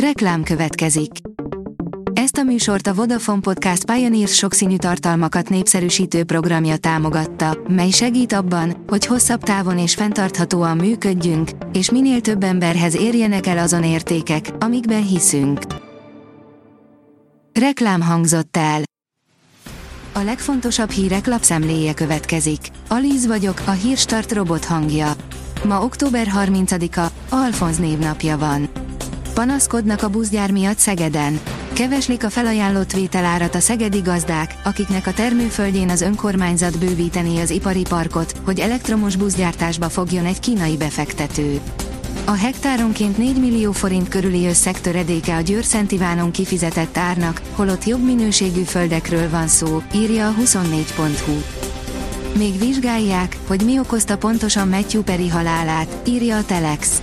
Reklám következik. Ezt a műsort a Vodafone Podcast Pioneers sokszínű tartalmakat népszerűsítő programja támogatta, mely segít abban, hogy hosszabb távon és fenntarthatóan működjünk, és minél több emberhez érjenek el azon értékek, amikben hiszünk. Reklám hangzott el. A legfontosabb hírek lapszemléje következik. Alíz vagyok, a hírstart robot hangja. Ma október 30-a, Alfonz névnapja van. Panaszkodnak a buszgyár miatt Szegeden. Keveslik a felajánlott vételárat a szegedi gazdák, akiknek a termőföldjén az önkormányzat bővíteni az ipari parkot, hogy elektromos buszgyártásba fogjon egy kínai befektető. A hektáronként 4 millió forint körüli összeg töredéke a Győr Ivánon kifizetett árnak, holott jobb minőségű földekről van szó, írja a 24.hu. Még vizsgálják, hogy mi okozta pontosan Matthew Perry halálát, írja a Telex.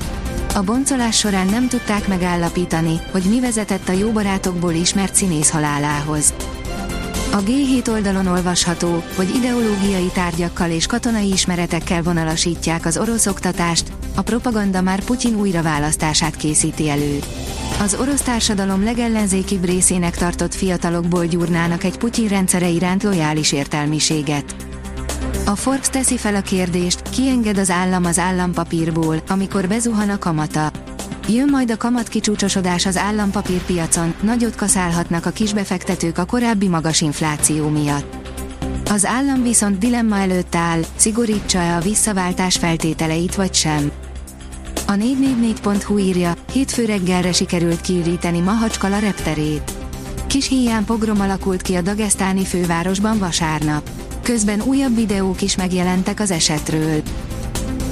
A boncolás során nem tudták megállapítani, hogy mi vezetett a jó barátokból ismert színész halálához. A G7 oldalon olvasható, hogy ideológiai tárgyakkal és katonai ismeretekkel vonalasítják az orosz oktatást, a propaganda már Putyin újraválasztását készíti elő. Az orosz társadalom legellenzékibb részének tartott fiatalokból gyúrnának egy Putyin rendszere iránt lojális értelmiséget. A Forbes teszi fel a kérdést, kienged az állam az állampapírból, amikor bezuhan a kamata. Jön majd a kamat kicsúcsosodás az állampapírpiacon, nagyot kaszálhatnak a kisbefektetők a korábbi magas infláció miatt. Az állam viszont dilemma előtt áll, szigorítsa-e a visszaváltás feltételeit vagy sem. A 444.hu írja, hétfő reggelre sikerült kiüríteni Mahacskala repterét. Kis híján pogrom alakult ki a dagesztáni fővárosban vasárnap. Közben újabb videók is megjelentek az esetről.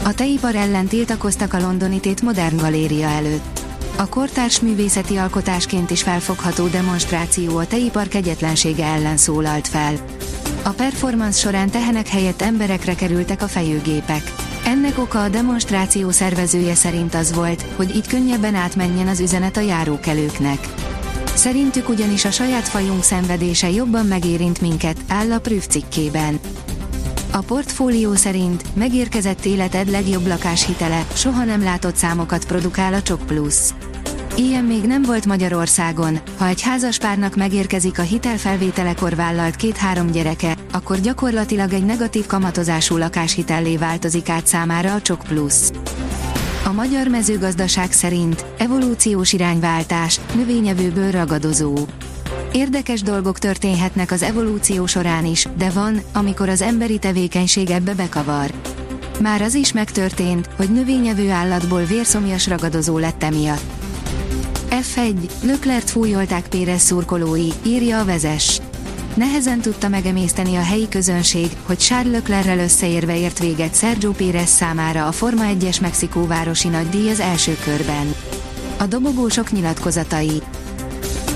A teipar ellen tiltakoztak a londoni Tét Modern Galéria előtt. A kortárs művészeti alkotásként is felfogható demonstráció a teipar kegyetlensége ellen szólalt fel. A performance során tehenek helyett emberekre kerültek a fejőgépek. Ennek oka a demonstráció szervezője szerint az volt, hogy így könnyebben átmenjen az üzenet a járókelőknek. Szerintük ugyanis a saját fajunk szenvedése jobban megérint minket, áll a Prüf cikkében. A portfólió szerint megérkezett életed legjobb lakáshitele, soha nem látott számokat produkál a Csok Plus. Ilyen még nem volt Magyarországon, ha egy házaspárnak megérkezik a hitelfelvételekor vállalt két-három gyereke, akkor gyakorlatilag egy negatív kamatozású lakáshitellé változik át számára a Csok Plus. A magyar mezőgazdaság szerint evolúciós irányváltás, növényevőből ragadozó. Érdekes dolgok történhetnek az evolúció során is, de van, amikor az emberi tevékenység ebbe bekavar. Már az is megtörtént, hogy növényevő állatból vérszomjas ragadozó lett emiatt. F1, Löklert fújolták Pérez szurkolói, írja a vezes. Nehezen tudta megemészteni a helyi közönség, hogy Charles Leclerrel összeérve ért véget Sergio Pérez számára a Forma 1-es Mexikóvárosi nagydíj az első körben. A dobogósok nyilatkozatai.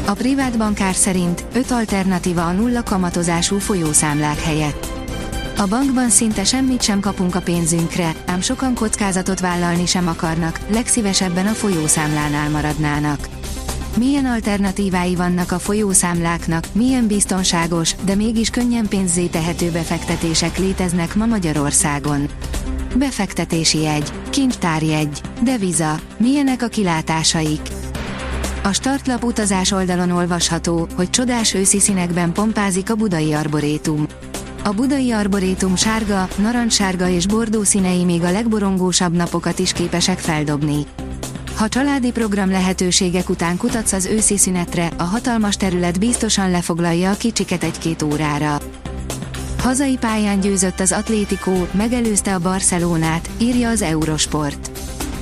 A privát bankár szerint öt alternatíva a nulla kamatozású folyószámlák helyett. A bankban szinte semmit sem kapunk a pénzünkre, ám sokan kockázatot vállalni sem akarnak, legszívesebben a folyószámlánál maradnának. Milyen alternatívái vannak a folyószámláknak, milyen biztonságos, de mégis könnyen pénzzé tehető befektetések léteznek ma Magyarországon. Befektetési jegy, kincstárjegy, deviza, milyenek a kilátásaik. A startlap utazás oldalon olvasható, hogy csodás őszi színekben pompázik a budai arborétum. A budai arborétum sárga, narancssárga és bordó színei még a legborongósabb napokat is képesek feldobni. Ha családi program lehetőségek után kutatsz az őszi szünetre, a hatalmas terület biztosan lefoglalja a kicsiket egy-két órára. Hazai pályán győzött az Atlético, megelőzte a Barcelonát, írja az Eurosport.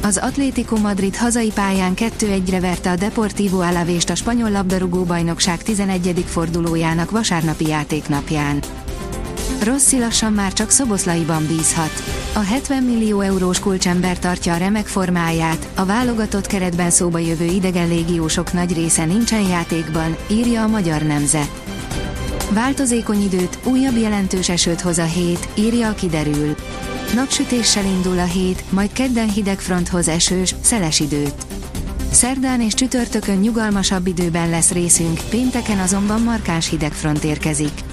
Az Atlético Madrid hazai pályán 2-1-re verte a Deportivo Alavést a spanyol labdarúgó bajnokság 11. fordulójának vasárnapi játéknapján. Rossi lassan már csak Szoboszlaiban bízhat. A 70 millió eurós kulcsember tartja a remek formáját, a válogatott keretben szóba jövő idegen légiósok nagy része nincsen játékban, írja a Magyar Nemzet. Változékony időt, újabb jelentős esőt hoz a hét, írja a kiderül. Napsütéssel indul a hét, majd kedden hideg fronthoz esős, szeles időt. Szerdán és csütörtökön nyugalmasabb időben lesz részünk, pénteken azonban markáns hidegfront érkezik.